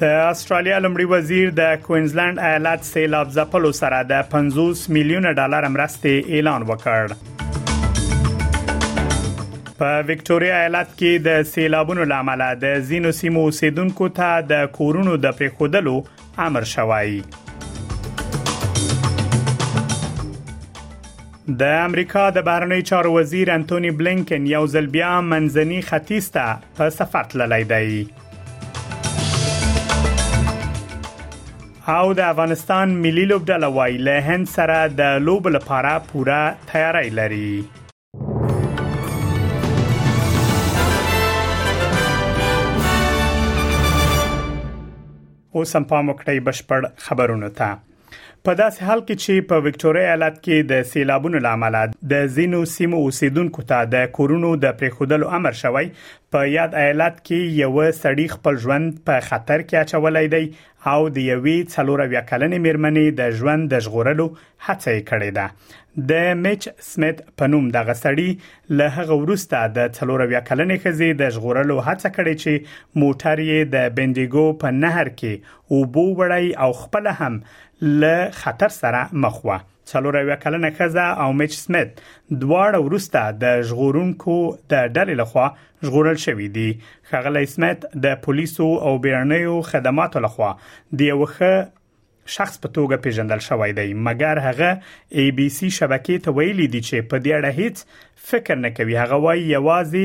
د استرالیا لمړي وزیر د کوینزلند ایالت سیلاب ځپلو سره د 50 میلیون ډالر مرستې اعلان وکړ په وکټوريا ایالت کې د سیلابونو لامل د زینو سیمو اوسیدونکو ته د کورونو د پریخودلو امر شوی د امریکا د بهرنی چارو وزیر انټونی بلینکن یو ځل بیا منځني ختیځ ته په سفر تللی دی او د افغانستان ملي لوبډله وايي له هند سره د لوبو لپاره پوره تیاری لري اوس هم پام وکړئ بشپړ خبرونه ته په داسې حال کې چې په وکټوريا ایالت کې د سیلابونو لامل د زینو سیمو اوسیدونکو ته د کورونو د پریخودلو امر شوی په یاد ایالت کې یو سړی خپل ژوند په خطر کې اچولای دی او د یوې څلور اویا کلنې میرمنې د ژوند د ژغورلو هڅه یې کړې ده د میچ سمیت په نوم د غسړی له هغه وروسته د څلور اویا کلنې خزې د ژغورلو هڅه کړې چې موټر یې د بندیګو په نهر کې او بو وړی او خپل هم له خطر سره مخ وه څلور اویا کلنه خزه او میچ سمیت دواړه ورسته د ژغورونکو د ډلې لخوا ژغورل شوې دي خغلی سمیت د پولیسو او بیرنیو خدماتو لخوا د یو ښه شخص په توګه پیژندل شوی دی مګر هغه ای بي سي شبکې ته ویلي دي چې په دې اړه هیڅ فکر نه کوي هغه وایي یوازې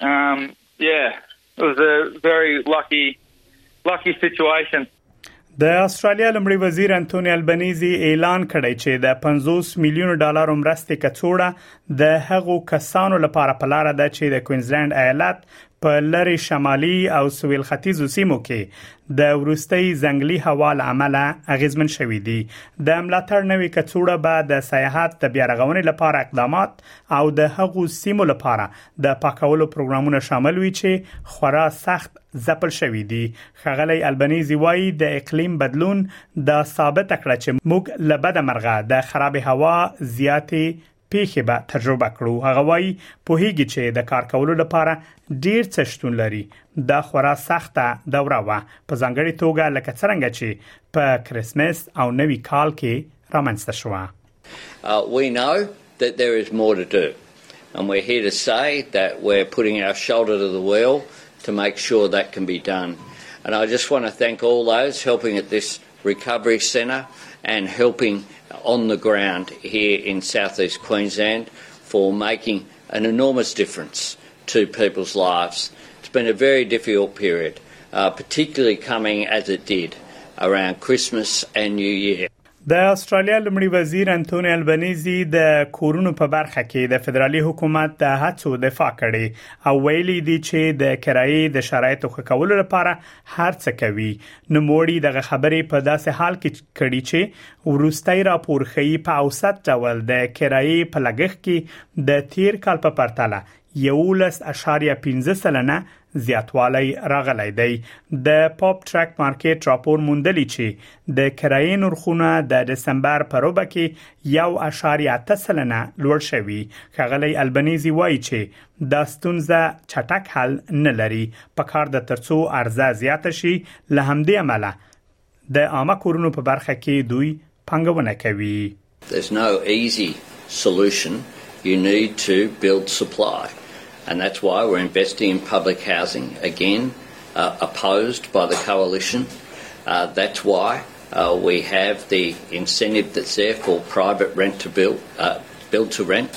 Um, yeah, it was a very lucky, lucky situation. د استرالیا لمړي وزیر انټونی البنيزي اعلان کړی چې د 50 میلیون ډالر مرستې کڅوړه د هغو کسانو لپاره په لار ده چې د کوینزلند ایالت په لری شمالي او سویل ختیځو سیمو کې د ورستۍ ځنګلي هوا لامل اغیزمن شوې دي د ملاتړ نوې کڅوړه به د سیاحت د بیارغونې لپاره اقدامات او د هغو سیمو لپاره د پاکولو پروګرامونه شامل وي چې خورا سخت ځپل شوې دي خغلی البنيزي وایي د اقلیم بدلون دا ثابت کړه چې موږ لبد مرغه د خراب هوا زیاتې پیښې به تجربه کړو هغه وایي په هیګي چې د کار کولو لپاره ډیر څه شتون لري دا خورا سخته دوره و په ځانګړي توګه لکه څنګه چې په کریسمس او نوي کال کې رامنځته شوه Uh, we know that there is more to do, and we're here to say that we're putting our shoulder to the wheel to make sure that can be done. And I just want to thank all those helping at this recovery centre, and helping on the ground here in southeast Queensland for making an enormous difference to people's lives. It's been a very difficult period, uh, particularly coming as it did around Christmas and New Year. د استرالیا لمړي وزیر انټونی البنيزي د کورونو په برخه کې د فدرالي حکومت د هڅو دفاع کړې او ویلي دي چې د کرایې د شرایطو ښه کولو لپاره هر څه کوي نو موړي دغه خبرې په داسې حال کې کړي چې وروستۍ راپور ښيي په اوسط ډول د کرایې په لګښت کې د تیر کال په پرتله 11.15 سلنه زیاتوالی راغلی دی د پاپ ټرک مارکیټ راپور موندلی چې د کرایې نرخونه د دسمبر په ربع کې 1.8 سلنه لوړ شوي خغلی البنيزي وایي چې دا ستونزه چټک حل نه لري په کار ده ترڅو عرضه زیاته شي له همدې امله د عامه کورونو په برخه کې دوی پنګونه کوي There's no easy solution. You need to build supply. and that's why we're investing in public housing. Again, uh, opposed by the coalition. Uh, that's why uh, we have the incentive that's there for private rent to build, uh, build to rent,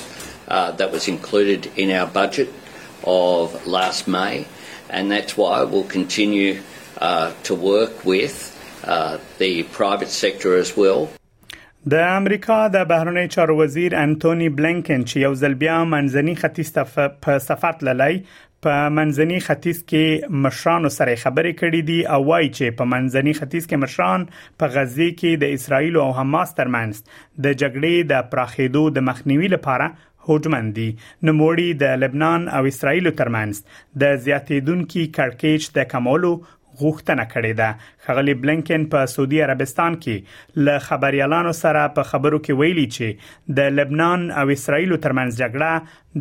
uh, that was included in our budget of last May, and that's why we'll continue د امریکا د بهرنیو چارو وزیر انتوني بلېنکن چې یو ځل بیا منځني ختیځ ته په سفر تللی په منځني ختیځ کې مشرانو سره خبرې کړې دي او وايي چې په منځني ختیځ کې مشران په غزه کې د اسرایل او حماس ترمنځ د جګړې د پراخېدو د مخنیوي لپاره هوډمن دي نوموړي د لبنان او اسرایل ترمنځ د زیاتیدونکو کړکېچ د کمولو غوښتنه کړې ده خغلی بلنکن په سعودي عربستان کې له خبريالانو سره په خبرو کې ویلي چې د لبنان او اسرایل ترمنځ جګړه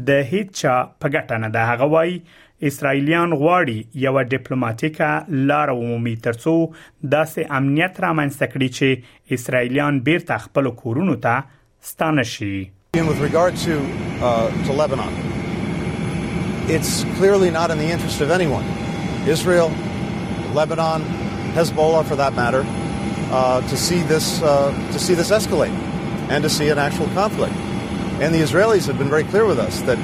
د هیڅ چا په ګټه نه ده هغه وایي اسرایلیان غواړي یو ډیپلوماټیکه لار ومومي ترڅو داسې امنیت رامنځته کړي چې اسرایلیان بیرته خپل کورونو ته ستانه شي With regard to uh, to Lebanon, it's clearly not in the interest of anyone, Israel, Lebanon, Hezbollah for that matter, uh, to see this uh, to see this escalate and to see an actual conflict. And the Israelis have been very clear with us that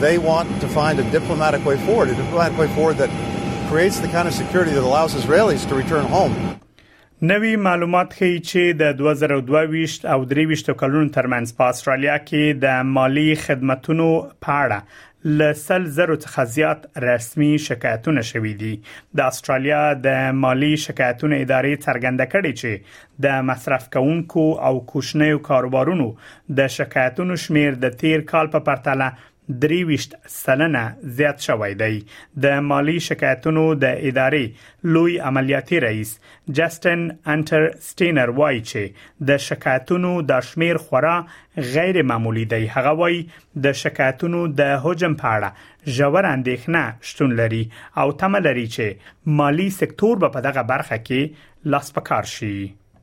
they want to find a diplomatic way forward, a diplomatic way forward that creates the kind of security that allows Israelis to return home. نوي معلومات ښیي چې د 2022 او 23 کلونو ترمنځ په استرالیا کې د مالی خدماتو په اړه له سل زرو څخه زیات رسمي شکایتونه شوې دي د استرالیا د مالی شکایتو ادارې څرګنده کړې چې د مصرف کوونکو او کوچنیو کاروبارونو د شکایتونو شمیر د تیر کال په پرتله درویشت سلنه زیات شوی دی د مالی شکایتونو د ادارې لوی عملیاتي رئیس جسټن انټر سټینر وایي چې د شکایتونو د شمیر خورا غیر معمولی دی هغه وایي د شکایتونو د حجم په اړه ژور اندېښنه شتون لري او تمه لري چې مالی سکتور به په دغه برخه کې لاس پکار شي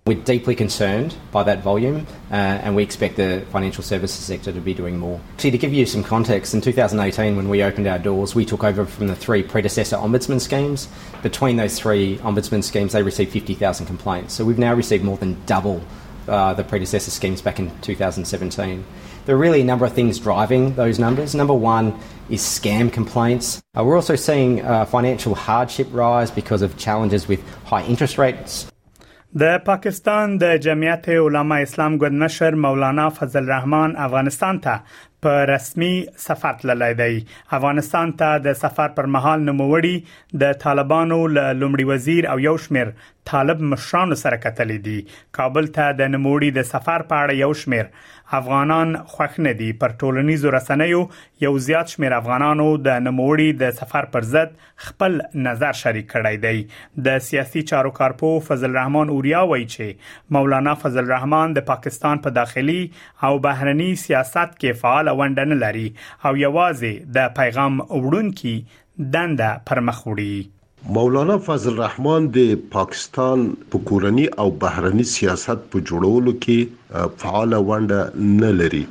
We're deeply concerned by that volume, uh, and we expect the financial services sector to be doing more. See, to give you some context, in 2018, when we opened our doors, we took over from the three predecessor ombudsman schemes. Between those three ombudsman schemes, they received 50,000 complaints. So we've now received more than double uh, the predecessor schemes back in 2017. There are really a number of things driving those numbers. Number one is scam complaints. Uh, we're also seeing uh, financial hardship rise because of challenges with high interest rates, د پاکستان د جمعیت علما اسلام ګوند مشر مولانا فضل الرحمن افغانستان ته په رسمي سفر تللی دی افغانستان ته د سفر پر مهال نوموړي د طالبانو له لومړي وزیر او یو شمېر طالب مشرانو سره کتلې دي کابل ته د نوموړي د سفر په اړه یو شمېر افغانان خوښ نه دي پر ټولنیزو رسنیو یو زیات شمېر افغانانو د نوموړي د سفر پر ضد خپل نظر شریک کړی دی د سیاسي چارو کارپو فضل الرحمن اوریا وایي چې مولانا فضل الرحمن د پاکستان په داخلي او بهرني سیاست کې فعال ونډه نه لري او یوازې د پیغام وړونکي دنده پر مخ وړي مولانا فضل الرحمن د پاکستان په کورني او بهرني سیاست په جوړولو کې فعاله ونډه نه لري.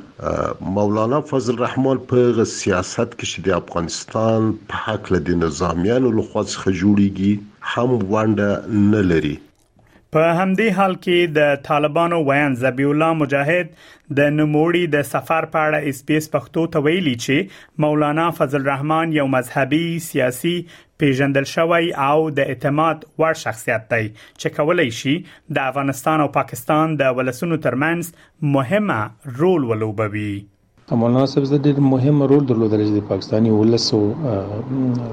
مولانا فضل الرحمن په هغه سیاست کې چې د افغانستان په هکله د نظامیانو له خوا څخه جوړیږي هم ونډه نه لري. په همدې حال کې د طالبانو ویاند ذبیح الله مجاهد د نوموړي د سفر په اړه اس پی اس پښتو ته ویلي چې مولانا فضل الرحمن یو مذهبي سیاسي پیژندل شوی او د اعتماد وړ شخصیت دی چې کولای شي د افغانستان او پاکستان د ولسونو ترمنځ مهمه رول ولوبوي د مولانا صاحب زده ډېر مهم رول درلودل چې د پاکستاني ولس او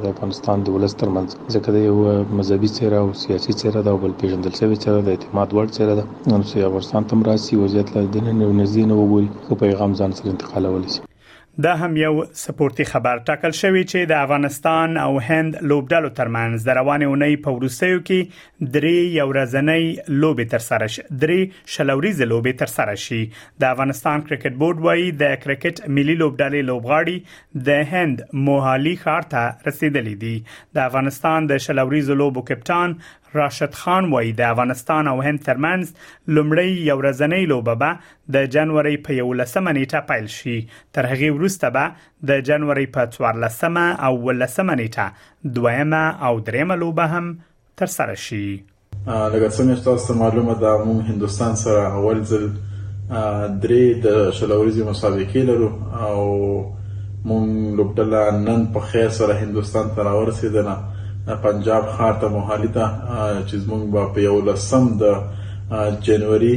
د افغانستان د ولس ترمنځ ځکه د یو مذهبي څیره او سیاسي څیره ده او بل پیژندل شوی څیره د اعتماد وړ څیره ده نو چې افغانستان تم راسي وضعیت له دننه او نږدې نه وګوري خو پیغام ځان سره انتقالولی شي دا هم یو سپورتي خبر ټاکل شوی چې د افغانستان او هند لوبډلو ترمنځ د روانې اونۍ په وروستیو کې درې یو ورځنۍ لوبې تر سره شي درې شلوريز لوبې تر سره شي د افغانستان کرکټ بورډ وایي د کرکټ ملي لوبډلې لوبغاړي د هند موهالي ښار ته رسیدلې دي د افغانستان د شلوريز لوبو کپټان راشد خان وایي د افغانستان او هند ترمنځ لومړی یو ورځنۍ لوبه به د جنوري په 11مه نیټه پیل شي تر هغه وروسته به د جنوري په 14مه او 18مه نیټه دویمه او دریمه لوبه هم تر سره شي لکه څنګه چې تاسو معلومه ده موږ هندستان سره اول ځل درې د شلوريزي مسابقې لرو او مونږ لوبډله نن په خیر سره هندوستان ته راورسیدله، پنجاب ښار ته موهالي ته چې زمونږ به په یولسم د جنوري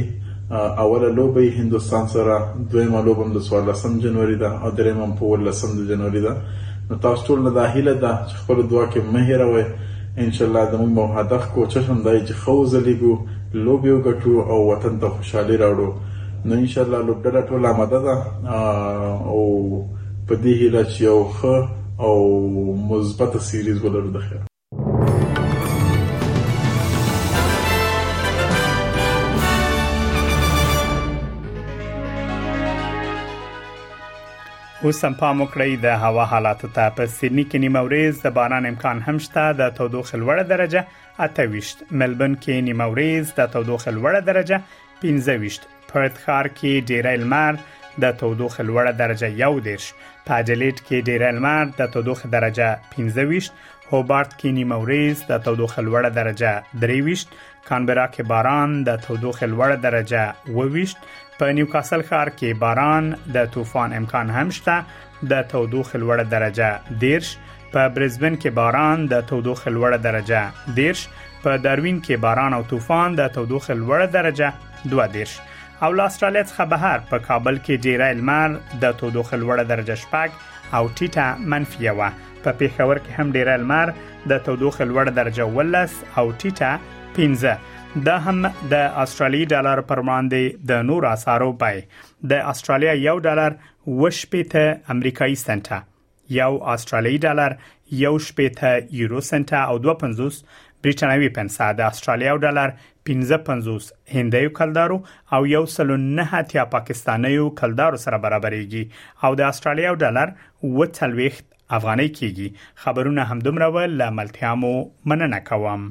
اوله لوبه یي هندوستان سره، دویمه لوبه هم د څوارلسم جنوري ده او دریمه هم په اوولسم د جنوري ده، نو تاسو ټول نه دا هیله ده چې خپله دعا کې مه هیروئ، انشاالله زمونږ به هدف کوچش هم دا یي چې ښه وځلیږو، لوبې وګټو او وطن ته خوشحالي راوړو. نو ان شاء الله لوبډله ټول آماده ده او په دې هیله چې یو ښه او مثبت سیریز ولرو د خیر اوس هم پام وکړئ د هوا حالات ته په سیدنی کې نیمه ورځ د باران امکان هم شته د تودوخې لوړه درجه 28 ملبن کې نیمه ورځ د تودوخې لوړه درجه 15 پرت ښار کې ډیری لمر د تودوخې لوړه درجه 11 په اډلیډ کې ډیری لمر د تودوخې درجه 15 هوبارت کې نیمه ورځ د تودوخې لوړه درجه 23 کانبرا کې باران د تودوخې لوړه درجه 22 په نیوکاسل ښار کې باران د طوفان امکان هم شته د تودوخې لوړه درجه 10 په برزبن کې باران د تودوخې لوړه درجه 10 په داروین کې باران او طوفان د تودوخې لوړه درجه 12 او له استرالیا څخه بهر په کابل کې ډیری لمر د تودوخې لوړه درجه شپږ او ټیټه منفي وه په پیښور کې هم ډیری لمر د تودوخې لوړه درجه ولس او ټیټه 15 دا هم د استرالی ډالر پر وړاندې د نور اسعارو پای د استرالیا یو ډالر وشپېته امریکایي سنټه یو استرالیي ډالر یو شپېته یورو سنټه او 250 بریټانوي پنسه د استرالیا او ډالر 1550 هندیو کلدارو او یو سلو نه اتیا پاکستانیو کلدارو سره برابرېږي او د استرالیا او ډالر و څلويخت افغانۍ کېږي خبرونه همدومره ول ملتیامو مننه کوم